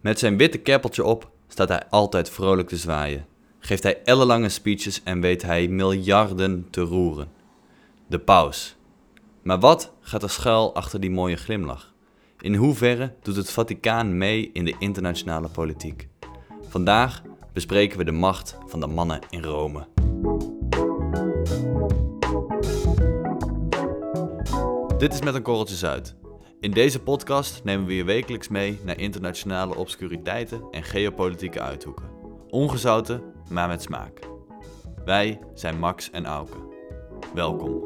Met zijn witte keppeltje op staat hij altijd vrolijk te zwaaien. Geeft hij ellenlange speeches en weet hij miljarden te roeren. De paus. Maar wat gaat er schuil achter die mooie glimlach? In hoeverre doet het Vaticaan mee in de internationale politiek? Vandaag bespreken we de macht van de mannen in Rome. Dit is met een korreltje zout. In deze podcast nemen we je wekelijks mee naar internationale obscuriteiten en geopolitieke uithoeken. Ongezouten, maar met smaak. Wij zijn Max en Auke. Welkom.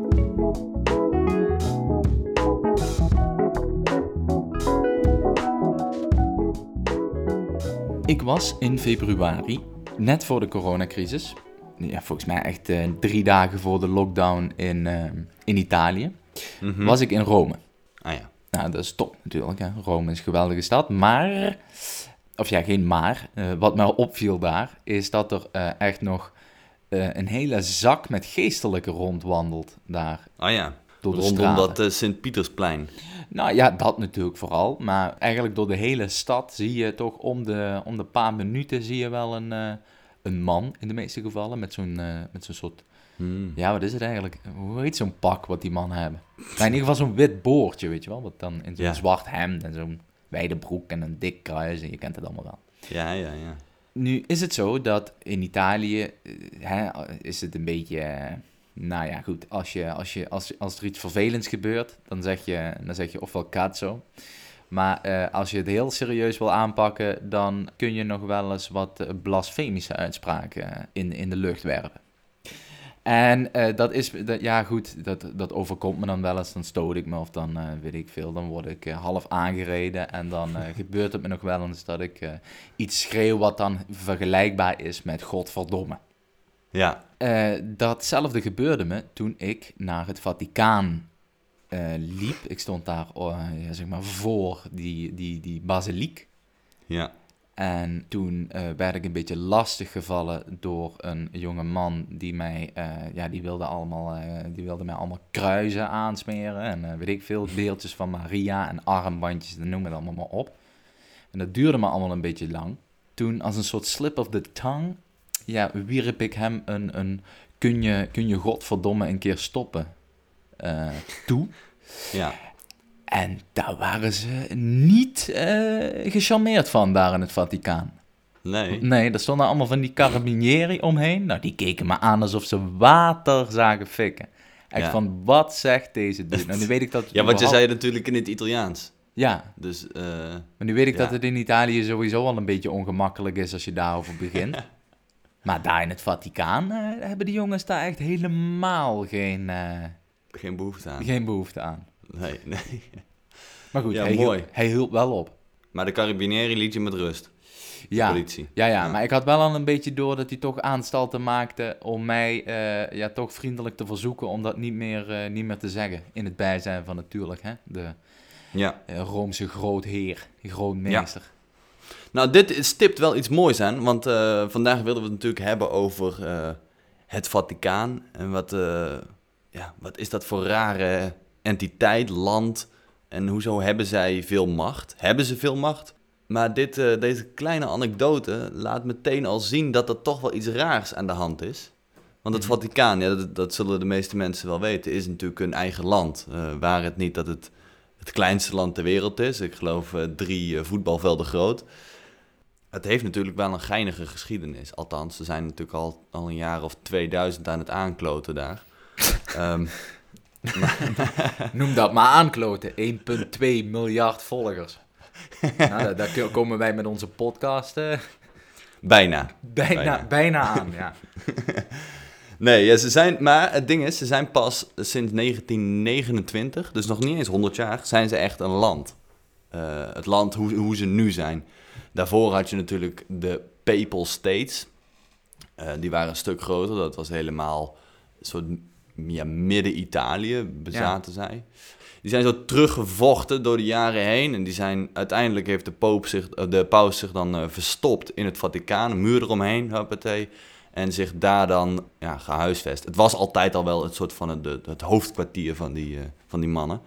Ik was in februari, net voor de coronacrisis, ja, volgens mij echt eh, drie dagen voor de lockdown in, eh, in Italië, Mhm. was ik in Rome. Ah ja. Nou, dat is top natuurlijk. Hè. Rome is een geweldige stad. Maar, of ja, geen maar. eh, wat mij opviel daar, is dat er eh, echt nog eh, een hele zak met geestelijke rondwandelt daar Ah ja. door Rondom dat Sint-Pietersplein. Nou ja, dat natuurlijk vooral. Maar eigenlijk door de hele stad zie je toch om de, om de paar minuten zie je wel een, een man, in de meeste gevallen, met zo'n met zo'n soort... Hmm. Ja, wat is het eigenlijk? Hoe heet zo'n pak wat die mannen hebben? Nou, in ieder geval zo'n wit boordje, weet je wel? Wat dan in zo'n Ja. zwart hemd en zo'n wijde broek en een dik kruis. En je kent het allemaal wel. Ja, ja, ja. Nu is het zo dat in Italië eh, hè, is het een beetje. eh, nou ja, goed. Als, je, als, je, als, als er iets vervelends gebeurt, dan zeg je, dan zeg je ofwel cazzo. Maar eh, als je het heel serieus wil aanpakken, dan kun je nog wel eens wat blasfemische uitspraken in, in de lucht werpen. En eh, dat is, dat, ja goed, dat, dat overkomt me dan wel eens. Dan stoot ik me of dan eh, weet ik veel. Dan word ik eh, half aangereden. En dan gebeurt het me nog wel eens dat ik iets schreeuw wat dan vergelijkbaar is met godverdomme. Ja. Datzelfde gebeurde me toen ik naar het Vaticaan liep. Ik stond daar oh, ja, zeg maar voor die, die, die basiliek. Ja. En toen eh, werd ik een beetje lastig gevallen door een jonge man die mij, eh, ja, die wilde, allemaal, eh, die wilde mij allemaal kruisen aansmeren. En weet ik veel, beeldjes van Maria en armbandjes, dan noem het allemaal maar op. En dat duurde me allemaal een beetje lang. Toen, als een soort slip of the tongue, ja, wierp ik hem een, een kun, je, kun je godverdomme een keer stoppen toe. Ja. En daar waren ze niet eh gecharmeerd van, daar in het Vaticaan. Nee. Nee, er stonden allemaal van die carabinieri omheen. Nou, die keken me aan alsof ze water zagen fikken. Echt Ja. van, wat zegt deze dude? Nou, nu weet ik dat... Ja, want je zei het natuurlijk in het Italiaans. Ja, Dus, eh, maar nu weet ik Ja. dat het in Italië sowieso al een beetje ongemakkelijk is als je daarover begint. maar daar in het Vaticaan eh, hebben die jongens daar echt helemaal geen, geen behoefte aan. geen behoefte aan. Nee, nee. Maar goed, Ja, hij, mooi. Hielp, hij hielp wel op. Maar de Carabinieri liet je met rust. De Ja, politie. Ja, ja, Ja. maar ik had wel al een beetje door dat hij toch aanstalten maakte om mij eh, ja, toch vriendelijk te verzoeken om dat niet meer, eh, niet meer te zeggen. In het bijzijn van natuurlijk hè, de Ja. eh, Roomse grootheer, grootmeester. Nou, dit is- stipt wel iets moois aan, want vandaag willen we het natuurlijk hebben over het Vaticaan. En wat, ja, wat is dat voor rare entiteit, land en hoezo hebben zij veel macht? Hebben ze veel macht? Maar dit, eh, deze kleine anekdote laat meteen al zien dat er toch wel iets raars aan de hand is. Want het Mhm. Vaticaan, ja, dat, dat zullen de meeste mensen wel weten, is natuurlijk een eigen land. Eh waar het niet dat het het kleinste land ter wereld is. Ik geloof eh, drie voetbalvelden groot. Het heeft natuurlijk wel een geinige geschiedenis. Althans, ze zijn natuurlijk al, al een jaar of 2000 aan het aankloten daar. Ehm, Noem dat maar aankloten, 1,2 miljard volgers. nou, daar, komen wij met onze podcast eh, bijna. bijna, Bijna. bijna. aan. Ja. Nee, ja, ze zijn, maar het ding is, ze zijn pas sinds 1929, dus nog niet eens 100 jaar, zijn ze echt een land. Eh, het land hoe, hoe ze nu zijn. Daarvoor had je natuurlijk de Papal States. Eh, die waren een stuk groter. Dat was helemaal een soort ja, midden-Italië bezaten zij. Die zijn zo teruggevochten door de jaren heen. En die zijn, uiteindelijk heeft de, poop zich, eh, de paus zich dan eh, verstopt in het Vaticaan. Een muur eromheen, hoppatee. En zich daar dan ja, gehuisvest. Het was altijd al wel het soort van het, het, hoofdkwartier van die, eh, van die mannen.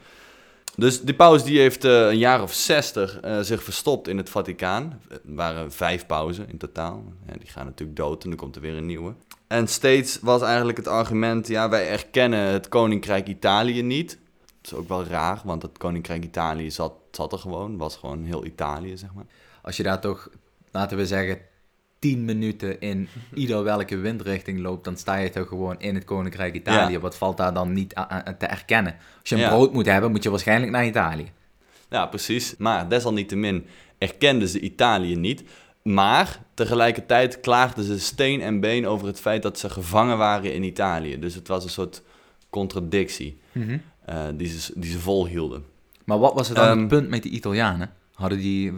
Dus die paus die heeft een jaar of zestig zich verstopt in het Vaticaan. Er waren vijf pauzen in totaal. Ja, die gaan natuurlijk dood en dan komt er weer een nieuwe. En steeds was eigenlijk het argument, ja, wij erkennen het Koninkrijk Italië niet. Dat is ook wel raar, want het Koninkrijk Italië zat, zat er gewoon, was gewoon heel Italië, zeg maar. Als je daar toch, laten we zeggen, 10 minuten in ieder welke windrichting loopt, dan sta je toch gewoon in het Koninkrijk Italië. Ja. Wat valt daar dan niet te erkennen? Als je een Ja. brood moet hebben, moet je waarschijnlijk naar Italië. Ja, precies. Maar desalniettemin erkenden ze Italië niet. Maar tegelijkertijd klaagden ze steen en been over het feit dat ze gevangen waren in Italië. Dus het was een soort contradictie eh, die, ze, die ze volhielden. Maar wat was het dan Ehm, het punt met die Italianen? Hadden die,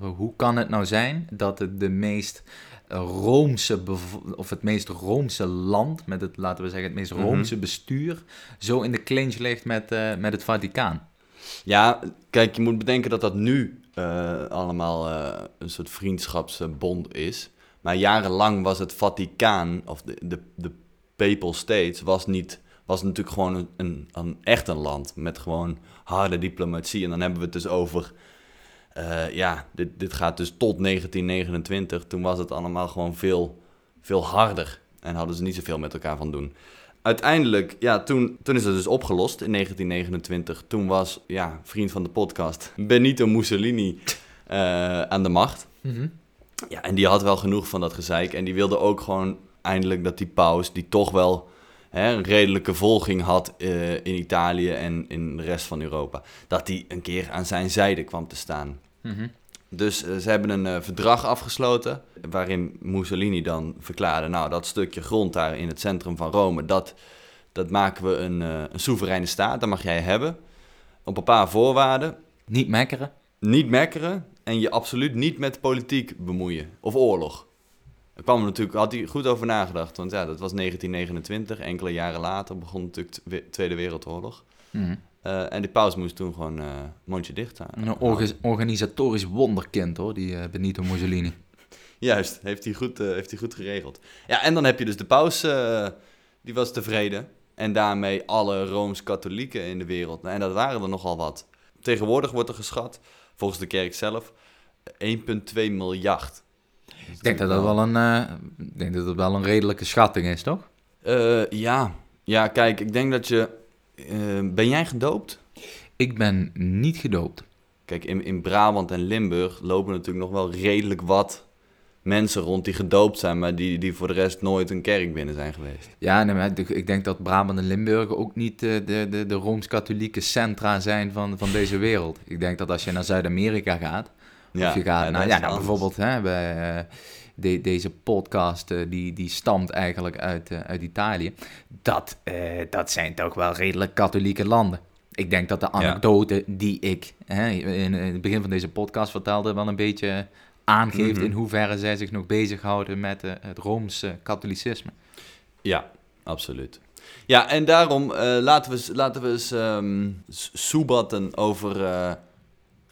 hoe kan het nou zijn dat het de meest roomse, of het meest roomse land, met het, laten we zeggen, het meest Mhm. roomse bestuur, zo in de clinch ligt met, eh, met het Vaticaan? Ja, kijk, je moet bedenken dat dat nu eh, allemaal eh, een soort vriendschapsbond is. Maar jarenlang was het Vaticaan, of de, de, de Papal States, was, niet, was natuurlijk gewoon een, een, een echt een land met gewoon harde diplomatie. En dan hebben we het dus over, eh, ja, dit, dit gaat dus tot 1929. Toen was het allemaal gewoon veel, veel harder en hadden ze niet zoveel met elkaar van doen. Uiteindelijk, ja, toen, toen is het dus opgelost in 1929. Toen was, ja, vriend van de podcast, Benito Mussolini eh, aan de macht. Ja, en die had wel genoeg van dat gezeik. En die wilde ook gewoon eindelijk dat die paus, die toch wel hè, een redelijke volging had eh, in Italië en in de rest van Europa, dat die een keer aan zijn zijde kwam te staan. Mhm. Dus eh, ze hebben een eh, verdrag afgesloten waarin Mussolini dan verklaarde, nou dat stukje grond daar in het centrum van Rome, dat, dat maken we een, eh, een soevereine staat, dat mag jij hebben. Op een paar voorwaarden, Niet mekkeren? niet mekkeren en je absoluut niet met politiek bemoeien of oorlog. Daar kwam er natuurlijk, had hij goed over nagedacht, want ja, dat was 1929, enkele jaren later begon natuurlijk de we- Tweede Wereldoorlog. Mhm. Eh, en die paus moest toen gewoon eh mondje dicht houden. Een orga- organisatorisch wonderkind hoor, die eh, Benito Mussolini. Juist, heeft hij, goed, heeft hij goed geregeld. Ja, en dan heb je dus de paus, die was tevreden. En daarmee alle Rooms-Katholieken in de wereld. Nou, en dat waren er nogal wat. Tegenwoordig wordt er geschat, volgens de kerk zelf, 1,2 miljard. Ik denk dat dat wel een, denk dat dat wel een redelijke schatting is, toch? Ja. ja, kijk, ik denk dat je... eh, ben jij gedoopt? Ik ben niet gedoopt. Kijk, in, in Brabant en Limburg lopen natuurlijk nog wel redelijk wat mensen rond die gedoopt zijn... maar die, die voor de rest nooit een kerk binnen zijn geweest. Ja, nee, maar ik denk dat Brabant en Limburg ook niet eh, de, de, de Rooms-Katholieke centra zijn van, van deze wereld. Ik denk dat als je naar Zuid-Amerika gaat, of je gaat dat naar, ja, nou, bijvoorbeeld hè, bij, eh, de- deze podcast, eh, die, die stamt eigenlijk uit, eh, uit Italië. Dat, eh, dat zijn toch wel redelijk katholieke landen. Ik denk dat de anekdote die ik hè, in, in het begin van deze podcast vertelde, wel een beetje aangeeft Mhm. in hoeverre zij zich nog bezighouden met het Roomse katholicisme. Ja, absoluut. Ja, en daarom laten we laten we eens ehm, s- soebatten over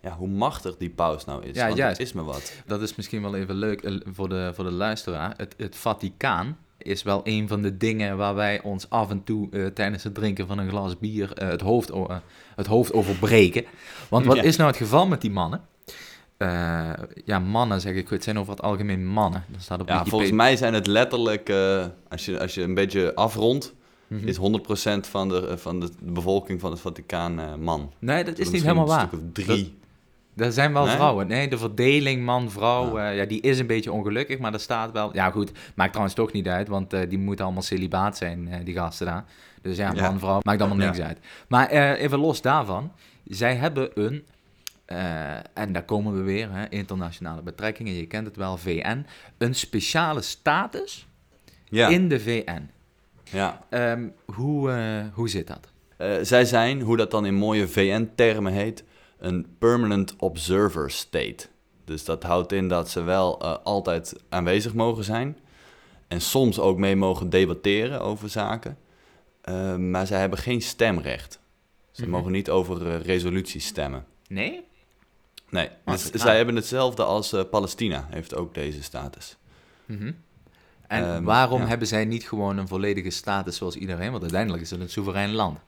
ja, hoe machtig die paus nou is. Ja, Want juist. het is me wat. Dat is misschien wel even leuk eh, voor de, voor de luisteraar. Het, het Vaticaan is wel een van de dingen waar wij ons af en toe eh, tijdens het drinken van een glas bier eh, het, hoofd, het hoofd over breken. Want wat Ja. is nou het geval met die mannen? Ja, mannen zeg ik, het zijn over het algemeen mannen. Dat staat op Ja, Wikipedia. volgens mij zijn het letterlijk, als, je, als je een beetje afrondt, Mhm. is 100% van de, van de bevolking van het Vaticaan man. Nee, dat is niet helemaal een waar. stuk of drie. Er zijn wel Nee? vrouwen. Nee, de verdeling man-vrouw, Ja. eh, ja, die is een beetje ongelukkig, maar er staat wel... Ja, goed, maakt trouwens toch niet uit, want eh, die moeten allemaal celibaat zijn, eh, die gasten daar. Dus ja, Ja. man-vrouw, maakt allemaal niks Ja. uit. Maar even los daarvan, zij hebben een... en daar komen we weer, hè, internationale betrekkingen, je kent het wel, VN. Een speciale status Ja, in de VN. ja. Ehm, hoe, hoe zit dat? Zij zijn, hoe dat dan in mooie VN-termen heet, een permanent observer state. Dus dat houdt in dat ze wel eh, altijd aanwezig mogen zijn. En soms ook mee mogen debatteren over zaken. Eh, maar zij hebben geen stemrecht. Ze Mhm. mogen niet over eh, resoluties stemmen. Nee? Nee, dus ah. zij hebben hetzelfde als Palestina, heeft ook deze status. Mhm. En Ehm, waarom ja. hebben zij niet gewoon een volledige status zoals iedereen? Want uiteindelijk is het een soeverein land.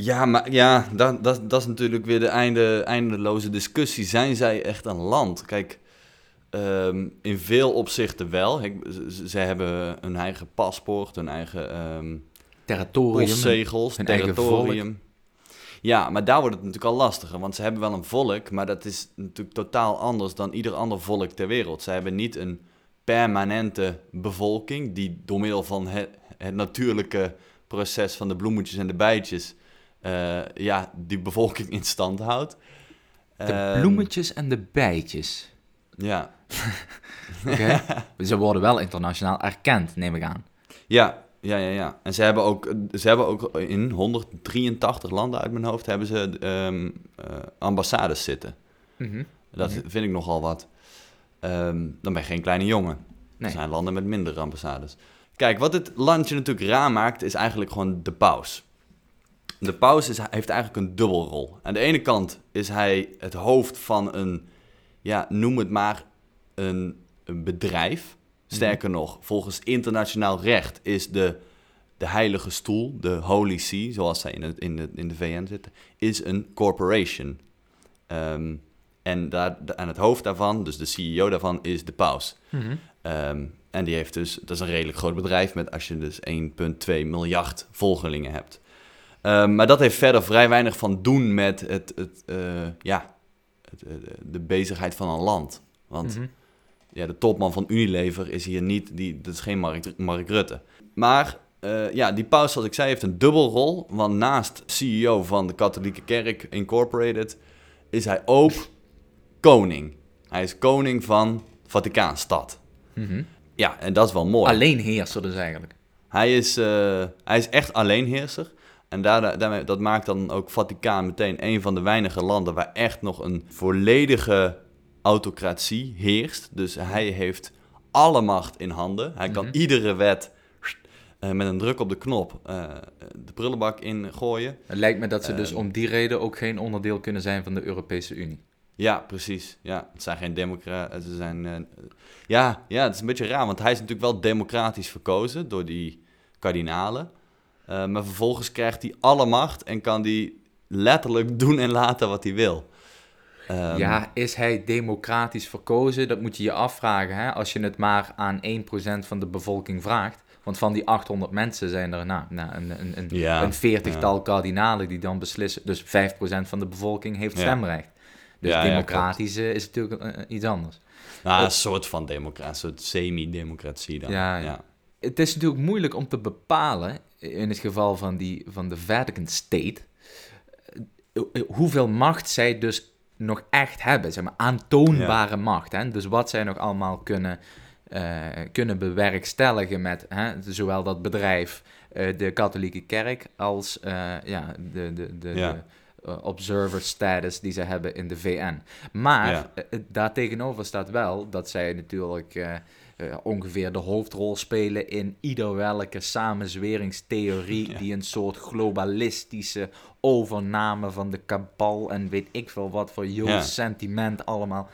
Ja, maar ja, dat, dat, dat is natuurlijk weer de einde, eindeloze discussie. Zijn zij echt een land? Kijk, ehm, in veel opzichten wel. Kijk, ze, ze hebben een eigen paspoort, een eigen ehm Territorium. postzegels, hun eigen territorium. Ja, maar daar wordt het natuurlijk al lastiger. Want ze hebben wel een volk, maar dat is natuurlijk totaal anders dan ieder ander volk ter wereld. Ze hebben niet een permanente bevolking die door middel van het, het natuurlijke proces van de bloemetjes en de bijtjes... eh, ja, die bevolking in stand houdt. De Ehm, bloemetjes en de bijtjes. Ja. Oké. Ze worden wel internationaal erkend, neem ik aan. Ja, ja, ja, ja. En ze hebben ook, ze hebben ook in 183 landen uit mijn hoofd hebben ze ehm, eh, ambassades zitten. Dat Mhm. vind ik nogal wat. Ehm, dan ben je geen kleine jongen. Nee. Er zijn landen met minder ambassades. Kijk, wat het landje natuurlijk raar maakt, is eigenlijk gewoon de paus. De paus is, heeft eigenlijk een dubbelrol. Aan de ene kant is hij het hoofd van een, ja, noem het maar, een, een bedrijf. Sterker nog, volgens internationaal recht is de, de heilige stoel, de Holy See, zoals zij in, het, in, de, in de VN zitten, is een corporation. Ehm, en daar, aan het hoofd daarvan, dus de CEO daarvan, is de paus. Mhm. Ehm, en die heeft dus, dat is een redelijk groot bedrijf met als je dus 1,2 miljard volgelingen hebt. Ehm, maar dat heeft verder vrij weinig van doen met het, het, eh, ja, het, de bezigheid van een land. Want Mhm. ja, de topman van Unilever is hier niet, die, dat is geen Mark, Mark Rutte. Maar eh, ja, die paus, zoals ik zei, heeft een dubbelrol. Want naast CEO van de Katholieke Kerk Incorporated is hij ook koning. Hij is koning van Vaticaanstad. Mhm. Ja, en dat is wel mooi. Alleen heerser dus eigenlijk. Hij is, eh, hij is echt alleenheerser. En daar, daarmee, dat maakt dan ook Vaticaan meteen een van de weinige landen waar echt nog een volledige autocratie heerst. Dus hij heeft alle macht in handen. Hij kan Mhm. iedere wet eh, met een druk op de knop eh, de prullenbak ingooien. Het lijkt me dat ze dus Ehm. om die reden ook geen onderdeel kunnen zijn van de Europese Unie. Ja, precies. Ja, het zijn geen democraten. Ze zijn. eh, ja, ja, het is een beetje raar, want hij is natuurlijk wel democratisch verkozen door die kardinalen. Eh, maar vervolgens krijgt hij alle macht en kan hij letterlijk doen en laten wat hij wil. Ehm, ja, is hij democratisch verkozen? Dat moet je je afvragen, hè? als je het maar aan 1% van de bevolking vraagt. Want van die 800 mensen zijn er nou, nou, een, een, een, Ja, een veertigtal kardinalen die dan beslissen. Dus 5% van de bevolking heeft stemrecht. Dus Ja, democratisch eh, is natuurlijk iets anders. nou, een soort van democratie, een soort semi-democratie dan. Ja, ja. Het is natuurlijk moeilijk om te bepalen, in het geval van, die, van de Vatican State, eh, eh, hoeveel macht zij dus nog echt hebben. Zeg maar, aantoonbare macht. Hè? Dus wat zij nog allemaal kunnen, eh, kunnen bewerkstelligen met hè, zowel dat bedrijf, de katholieke kerk, als ja, de, de, de, Ja. de eh, observer status die ze hebben in de VN. Maar Ja. eh, eh, daartegenover staat wel dat zij natuurlijk ongeveer de hoofdrol spelen in ieder welke samenzweringstheorie Ja. die een soort globalistische overname van de kabal en weet ik veel wat voor Joods Ja. sentiment allemaal.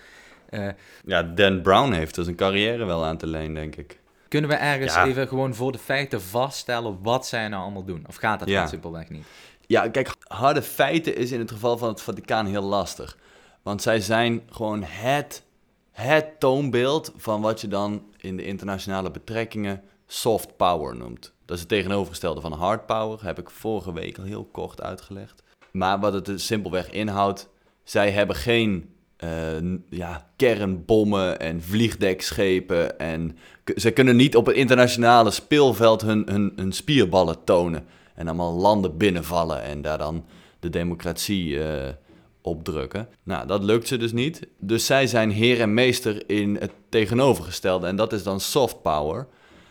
Ja, Dan Brown heeft dus een carrière wel aan te leen, denk ik. kunnen we ergens even gewoon voor de feiten vaststellen wat zij nou allemaal doen? Of gaat dat simpelweg niet? Ja, kijk, harde feiten is in het geval van het Vaticaan heel lastig. Want zij zijn gewoon het, het toonbeeld van wat je dan in de internationale betrekkingen soft power noemt. Dat is het tegenovergestelde van hard power, heb ik vorige week al heel kort uitgelegd. Maar wat het dus simpelweg inhoudt, zij hebben geen eh, ja, kernbommen en vliegdekschepen. En ze kunnen niet op het internationale speelveld hun, hun, hun spierballen tonen. En allemaal landen binnenvallen en daar dan de democratie eh, opdrukken. Nou, dat lukt ze dus niet. Dus zij zijn heer en meester in het tegenovergestelde. En dat is dan soft power.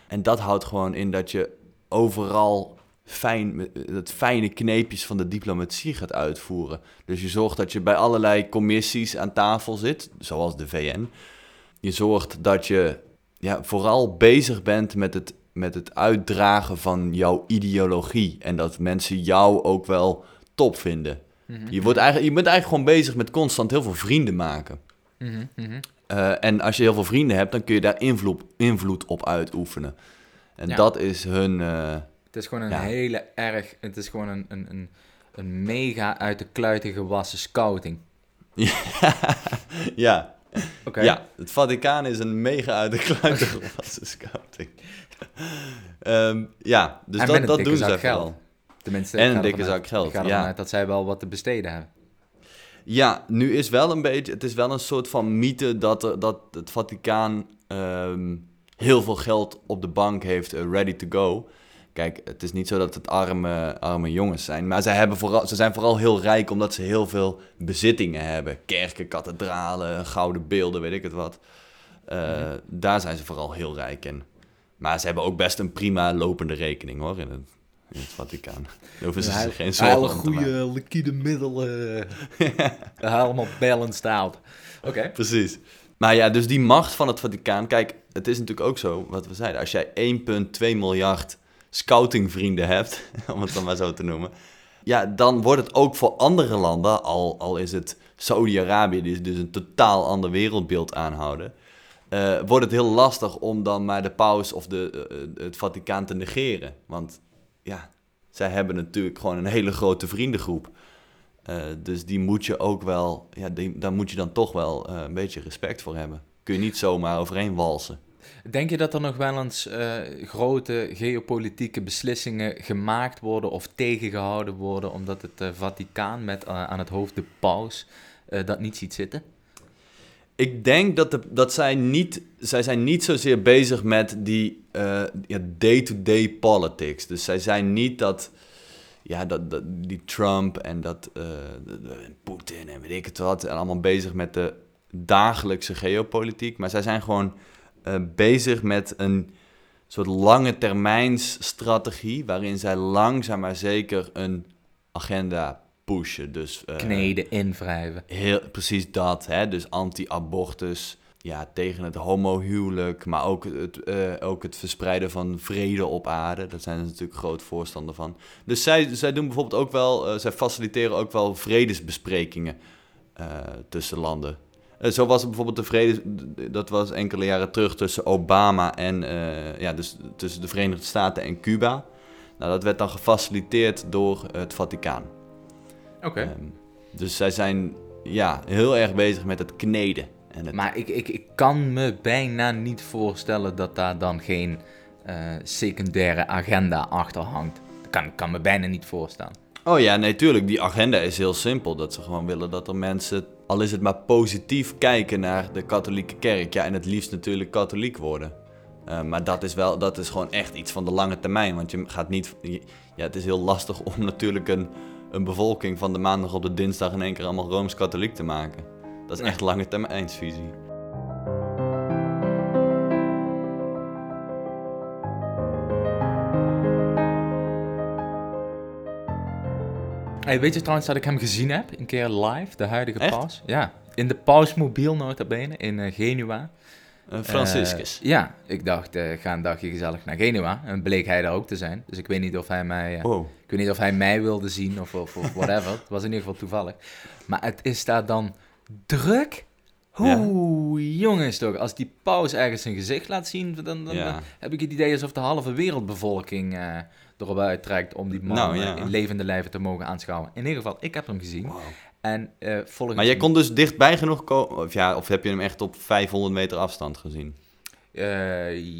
En dat houdt gewoon in dat je overal fijn, het fijne kneepjes van de diplomatie gaat uitvoeren. Dus je zorgt dat je bij allerlei commissies aan tafel zit, zoals de VN. Je zorgt dat je ja, vooral bezig bent met het, met het uitdragen van jouw ideologie. En dat mensen jou ook wel top vinden. Je, wordt eigenlijk, je bent eigenlijk gewoon bezig met constant heel veel vrienden maken. Mhm, mhm. Eh, en als je heel veel vrienden hebt, dan kun je daar invloed, invloed op uitoefenen. En Ja. dat is hun... eh, Het is gewoon een Ja. hele erg, het is gewoon een, een, een een mega uit de kluiten gewassen scouting. ja, Oké. ja, het Vaticaan is een mega uit de kluiten gewassen scouting. Ehm, ja, dus En dat, dat doen geld. vooral. Tenminste, En een dikke zak geld, ja. dat zij wel wat te besteden hebben. Ja, nu is wel een beetje, het is wel een soort van mythe dat, er, dat het Vaticaan ehm, heel veel geld op de bank heeft, eh, ready to go. Kijk, het is niet zo dat het arme, arme jongens zijn, maar zij hebben vooral, ze zijn vooral heel rijk omdat ze heel veel bezittingen hebben. Kerken, kathedralen, gouden beelden, weet ik het wat. Eh, Daar zijn ze vooral heel rijk in. Maar ze hebben ook best een prima lopende rekening hoor, in het, in het Vaticaan. Daar hoeven ze zich geen zorgen maken. goede liquide middelen. Helemaal balanced out. Oké. Precies. Maar ja, dus die macht van het Vaticaan. Kijk, het is natuurlijk ook zo, wat we zeiden. Als jij 1,2 miljard scoutingvrienden hebt, om het dan maar zo te noemen. Ja, dan wordt het ook voor andere landen, al, al is het Saudi-Arabië, die dus een totaal ander wereldbeeld aanhouden. eh, wordt het heel lastig om dan maar de paus of de, eh, het Vaticaan te negeren. Want ja, zij hebben natuurlijk gewoon een hele grote vriendengroep. Eh, dus die moet je ook wel, ja, die, daar moet je dan toch wel eh, een beetje respect voor hebben. Kun je niet zomaar overheen walsen. Denk je dat er nog wel eens eh, grote geopolitieke beslissingen gemaakt worden of tegengehouden worden omdat het eh, Vaticaan met eh, aan het hoofd de paus dat niet ziet zitten? Ik denk dat, de, dat zij niet, zij zijn niet zozeer bezig met die ja, day-to-day politics. Dus zij zijn niet dat, ja, dat, die Trump en dat Poetin en weet ik het wat, en allemaal bezig met de dagelijkse geopolitiek. Maar zij zijn gewoon eh, bezig met een soort lange termijns strategie, waarin zij langzaam maar zeker een agenda pushen. Dus, eh, Kneden, invrijven. Heel, precies dat, hè? dus anti-abortus, ja, tegen het homohuwelijk, maar ook het, eh, ook het verspreiden van vrede op aarde. Daar zijn ze natuurlijk groot voorstander van. Dus zij, zij doen bijvoorbeeld ook wel, zij faciliteren ook wel vredesbesprekingen tussen landen. Eh, zo was het bijvoorbeeld de vrede, dat was enkele jaren terug tussen Obama en, eh, ja, dus tussen de Verenigde Staten en Cuba. Nou, dat werd dan gefaciliteerd door het Vaticaan. Oké. Ehm, dus zij zijn ja, heel erg bezig met het kneden. En het... Maar ik, ik, ik kan me bijna niet voorstellen dat daar dan geen eh, secundaire agenda achter hangt. Dat kan, kan me bijna niet voorstellen. Oh ja, nee, tuurlijk. Die agenda is heel simpel. Dat ze gewoon willen dat er mensen, al is het maar positief, kijken naar de katholieke kerk. Ja, en het liefst natuurlijk katholiek worden. Eh, maar dat is, wel, dat is gewoon echt iets van de lange termijn. Want je gaat niet... je- Ja, het is heel lastig om natuurlijk een, een bevolking van de maandag op de dinsdag in één keer allemaal Rooms-katholiek te maken. Dat is echt lange termijnsvisie. Hey, weet je trouwens dat ik hem gezien heb, een keer live, de huidige Echt? paus? Ja, in de pausmobiel nota bene, in eh, Genua. Franciscus. Eh, ja, ik dacht, eh, ga een dagje gezellig naar Genua. En bleek hij daar ook te zijn. Dus ik weet niet of hij mij, wow. ik weet niet of hij mij wilde zien of, of, of whatever. het was in ieder geval toevallig. Maar het is daar dan druk. Oeh, jongens toch. Als die paus ergens zijn gezicht laat zien, dan, dan Ja. heb ik het idee alsof de halve wereldbevolking eh erop uittrekt om die man Nou, eh, ja. in levende lijven te mogen aanschouwen. In ieder geval, ik heb hem gezien. Wow. En eh volgens Maar jij kon dus dichtbij genoeg komen? Of, ja, of heb je hem echt op 500 meter afstand gezien?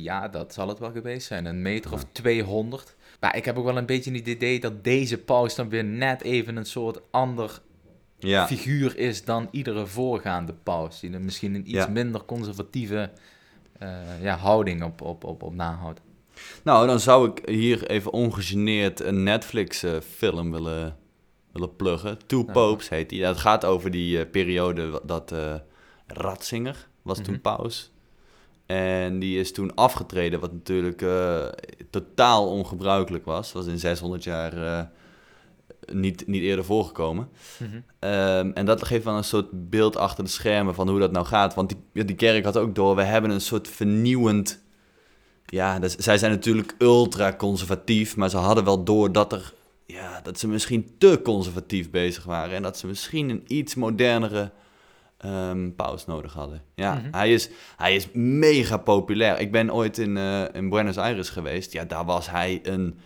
Ja, dat zal het wel geweest zijn. Een meter of 200. Maar ik heb ook wel een beetje het idee dat deze paus dan weer net even een soort ander Ja, figuur is dan iedere voorgaande paus. Die er misschien een iets Ja. minder conservatieve eh, ja, houding op, op, op, op nahoudt. nou dan zou ik hier even ongegeneerd een Netflix-film willen, willen pluggen. Two. Popes heet die. Dat gaat over die eh, periode dat eh Ratzinger was toen Mhm. paus. En die is toen afgetreden, wat natuurlijk totaal ongebruikelijk was. Was in 600 jaar niet, niet eerder voorgekomen. Ehm, en dat geeft wel een soort beeld achter de schermen van hoe dat nou gaat. Want die, die kerk had ook door, we hebben een soort vernieuwend... Ja, dus, zij zijn natuurlijk ultra conservatief, maar ze hadden wel door dat, er, ja, dat ze misschien te conservatief bezig waren. En dat ze misschien een iets modernere ehm, paus nodig hadden. Ja, Mhm. hij, is, hij is mega populair. Ik ben ooit in, eh, in Buenos Aires geweest. Ja, daar was hij een...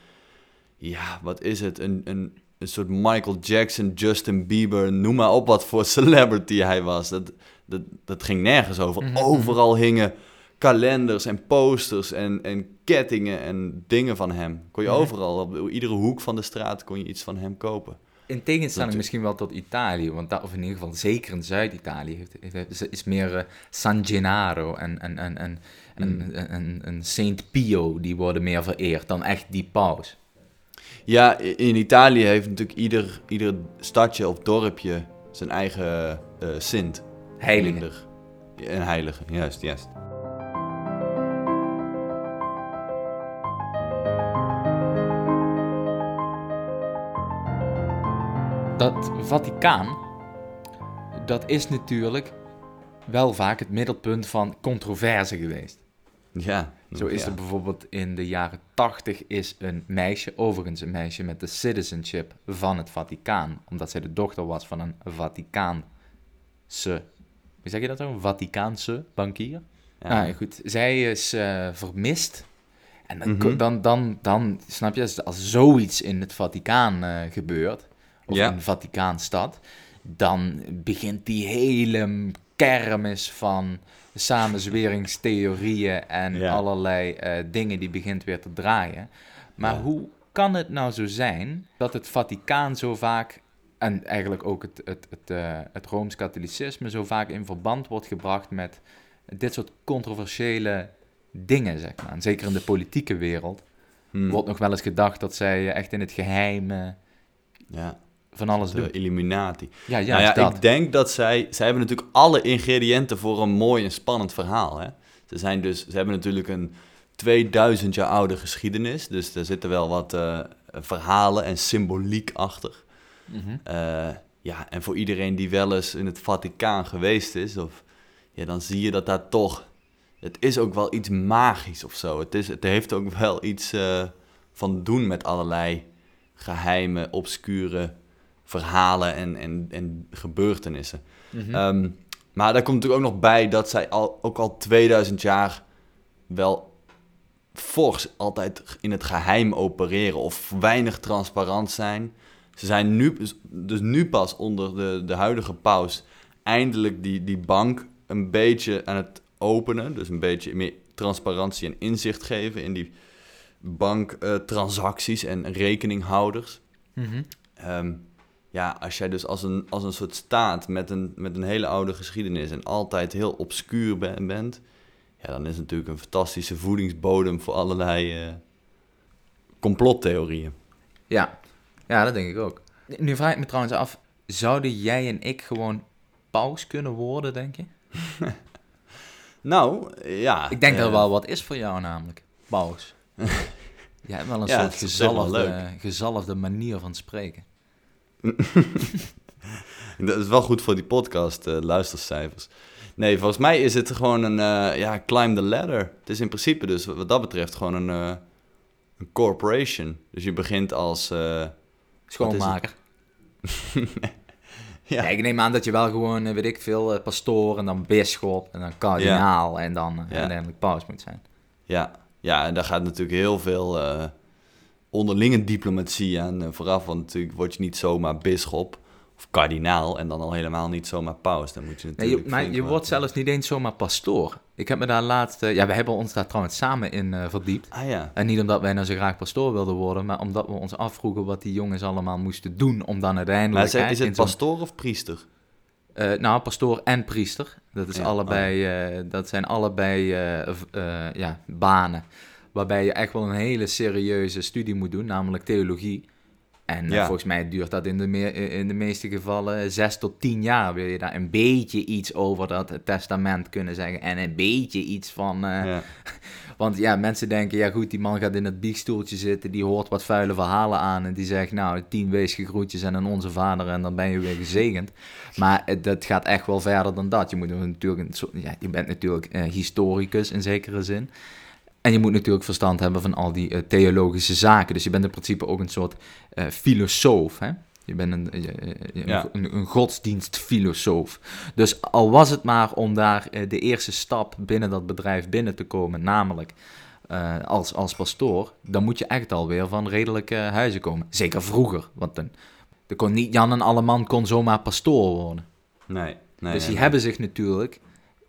Ja, wat is het? Een, een een soort Michael Jackson, Justin Bieber, noem maar op wat voor celebrity hij was. Dat, dat, dat ging nergens over. Mhm. Overal hingen kalenders en posters en, en kettingen en dingen van hem. Kon je Mhm. overal, op iedere hoek van de straat kon je iets van hem kopen. In tegenstelling Dat- misschien wel tot Italië, want dat, of in ieder geval zeker in Zuid-Italië, heeft, is, meer eh, San Gennaro en, en, en, en, Mm. en, en, en Saint Pio, die worden meer vereerd dan echt die paus. Ja, in Italië heeft natuurlijk ieder, ieder stadje of dorpje zijn eigen eh sint. Heilige. Minder. Ja, Een heilige, juist, juist. Dat Vaticaan, dat is natuurlijk wel vaak het middelpunt van controverse geweest. Ja. Zo is ja. er bijvoorbeeld in de jaren 80 is een meisje, overigens een meisje met de citizenship van het Vaticaan, omdat zij de dochter was van een Vaticaanse, hoe zeg je dat? Een Vaticaanse bankier. Ja. Nou goed, zij is eh, vermist. En dan, Mhm. dan, dan, dan, snap je, als- zoiets in het Vaticaan eh, gebeurt, of Ja. in een Vaticaanstad, dan begint die hele kermis van samenzweringstheorieën en Ja. allerlei eh, dingen die begint weer te draaien. Maar Ja. hoe kan het nou zo zijn dat het Vaticaan zo vaak, en eigenlijk ook het, het, het, eh, het Rooms-Katholicisme, zo vaak in verband wordt gebracht met dit soort controversiële dingen, zeg maar. En zeker in de politieke wereld Hm. wordt nog wel eens gedacht dat zij echt in het geheim eh, ja. Van alles De doen. Illuminati. Ja, nou juist ja, dat. ik denk dat zij... Zij hebben natuurlijk alle ingrediënten voor een mooi en spannend verhaal, hè. Ze, zijn dus, ze hebben natuurlijk een 2000 jaar oude geschiedenis. Dus er zitten wel wat eh, verhalen en symboliek achter. Mhm. Eh, ja, en voor iedereen die wel eens in het Vaticaan geweest is, of, ja, dan zie je dat daar toch... Het is ook wel iets magisch of zo. Het, is, het heeft ook wel iets eh, van doen met allerlei geheime, obscure verhalen en, en, en gebeurtenissen. Mhm. Ehm, maar daar komt natuurlijk ook nog bij dat zij al, ook al 2000 jaar wel fors altijd in het geheim opereren of weinig transparant zijn. Ze zijn nu, dus nu pas onder de, de huidige paus eindelijk die, die bank een beetje aan het openen. Dus een beetje meer transparantie en inzicht geven in die banktransacties en rekeninghouders. Mhm. Ehm, ja, als jij dus als een, als een soort staat met een, met een hele oude geschiedenis en altijd heel obscuur ben- bent, ja, dan is het natuurlijk een fantastische voedingsbodem voor allerlei eh, complottheorieën. Ja. ja, dat denk ik ook. Nu vraag ik me trouwens af, zouden jij en ik gewoon paus kunnen worden, denk je? Nou, ja. Ik denk dat eh, er wel wat is voor jou namelijk, paus. Jij hebt wel een Ja, soort gezalfde, gezalfde manier van spreken. Dat is wel goed voor die podcast, eh, luistercijfers. Nee, volgens mij is het gewoon een, eh, ja, climb the ladder. Het is in principe dus wat dat betreft gewoon een, eh, een corporation. Dus je begint als... Schoonmaker. ja, Ja, ik neem aan dat je wel gewoon, weet ik veel, pastoor en dan bisschop en dan kardinaal en dan Ja. uiteindelijk paus moet zijn. Ja, ja, en daar gaat natuurlijk heel veel onderlinge diplomatie aan eh, vooraf. Want natuurlijk word je niet zomaar bisschop of kardinaal en dan al helemaal niet zomaar paus. Dan moet je Nee, natuurlijk... je, maar je wordt zelfs niet eens zomaar pastoor. Ik heb me daar laatst, eh, ja, we hebben ons daar trouwens samen in eh, verdiept. Ah ja, En niet omdat wij nou zo graag pastoor wilden worden, maar omdat we ons afvroegen wat die jongens allemaal moesten doen om dan uiteindelijk... maar is, het- is pastoor of priester? Nou, pastoor en priester. Dat, is Ja, allebei, eh, dat zijn allebei ja, banen. Waarbij je echt wel een hele serieuze studie moet doen, namelijk theologie. En eh, Ja. volgens mij duurt dat in de, me- in de meeste gevallen zes tot tien jaar. Wil je daar een beetje iets over dat testament kunnen zeggen. En een beetje iets van. eh, ja. Want ja, mensen denken, ja goed, die man gaat in het biechtstoeltje zitten, die hoort wat vuile verhalen aan en die zegt, nou, tien weesige groetjes en een onze vader en dan ben je weer gezegend. Maar het, dat gaat echt wel verder dan dat. Je, moet natuurlijk een ja, je bent natuurlijk eh, historicus in zekere zin. En je moet natuurlijk verstand hebben van al die eh, theologische zaken. Dus je bent in principe ook een soort eh, filosoof, hè? Je bent een, eh, een, Ja. een, een godsdienstfilosoof. Dus al was het maar om daar de eerste stap binnen dat bedrijf binnen te komen, namelijk als, als pastoor, dan moet je echt alweer van redelijke huizen komen. Zeker vroeger, want dan, dan kon niet Jan en Alleman kon zomaar pastoor worden. Nee. nee dus die nee, hebben zich natuurlijk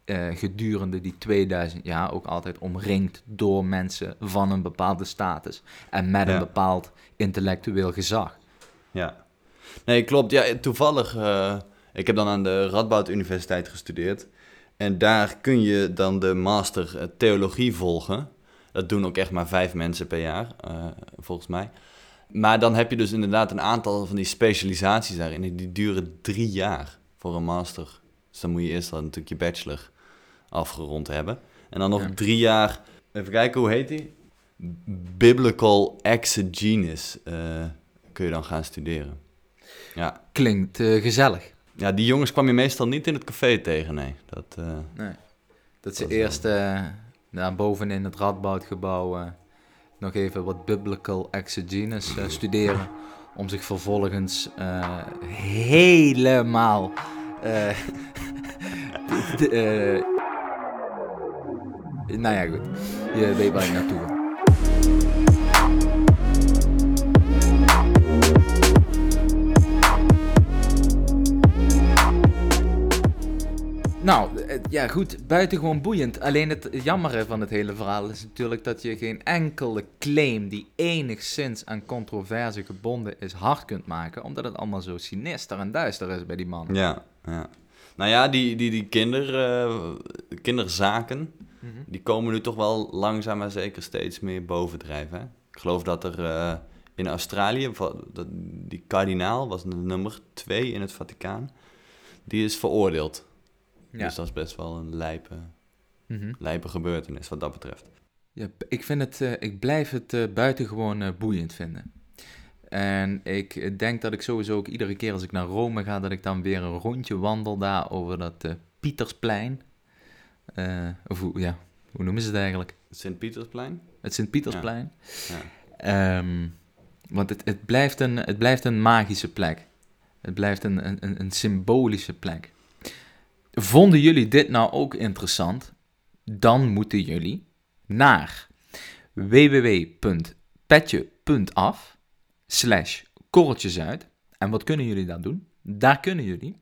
eh, gedurende die 2000 jaar ook altijd omringd door mensen van een bepaalde status en met Ja. een bepaald intellectueel gezag. Ja. Nee, klopt. Ja, toevallig. eh, ik heb dan aan de Radboud Universiteit gestudeerd. En daar kun je dan de master eh, theologie volgen. Dat doen ook echt maar vijf mensen per jaar, volgens mij. Maar dan heb je dus inderdaad een aantal van die specialisaties daarin. En die duren drie jaar voor een master. Dus dan moet je eerst dan natuurlijk je bachelor afgerond hebben. En dan nog Ja. drie jaar... Even kijken, hoe heet die? Biblical Exegesis eh, kun je dan gaan studeren. Ja. Klinkt eh, gezellig. ja, die jongens kwam je meestal niet in het café tegen, nee. Dat, eh, Nee. Dat ze eerst daar boven in het Radboudgebouw nog even wat biblical exegesis studeren. Om zich vervolgens helemaal. de- nou ja, goed. Je weet waar ik naartoe. Nou, eh, ja goed, buitengewoon boeiend. Alleen het jammere van het hele verhaal is natuurlijk dat je geen enkele claim die enigszins aan controverse gebonden is hard kunt maken, omdat het allemaal zo sinister en duister is bij die man. ja, ja. Nou ja, die, die, die kinder, eh, kinderzaken. Die komen nu toch wel langzaam maar zeker steeds meer bovendrijven. Hè? Ik geloof dat er eh, in Australië, die kardinaal was de nummer twee in het Vaticaan, die is veroordeeld. Ja. Dus dat is best wel een lijpe, Mhm. lijpe gebeurtenis wat dat betreft. Ja, ik, vind het, eh, ik blijf het eh, buitengewoon boeiend vinden. En ik denk dat ik sowieso ook iedere keer als ik naar Rome ga, dat ik dan weer een rondje wandel daar over dat Pietersplein. Eh, of hoe, ja, hoe noemen ze het eigenlijk? Sint-Pietersplein? Het Sint-Pietersplein. Ja. Ehm, want het, het, blijft een, het blijft een magische plek. Het blijft een, een, een- symbolische plek. Vonden jullie dit nou ook interessant? Dan moeten jullie naar www.petje.af slash korreltjesuit. En wat kunnen jullie daar doen? Daar kunnen jullie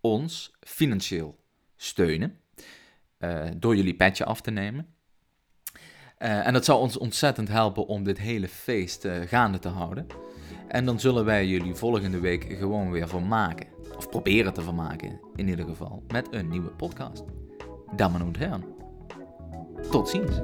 ons financieel steunen door jullie petje af te nemen. Eh, en dat zou ons ontzettend helpen om dit hele feest eh, gaande te houden. En dan zullen wij jullie volgende week gewoon weer vermaken. Of proberen te vermaken, in ieder geval. Met een nieuwe podcast. Dames en heren. Tot ziens.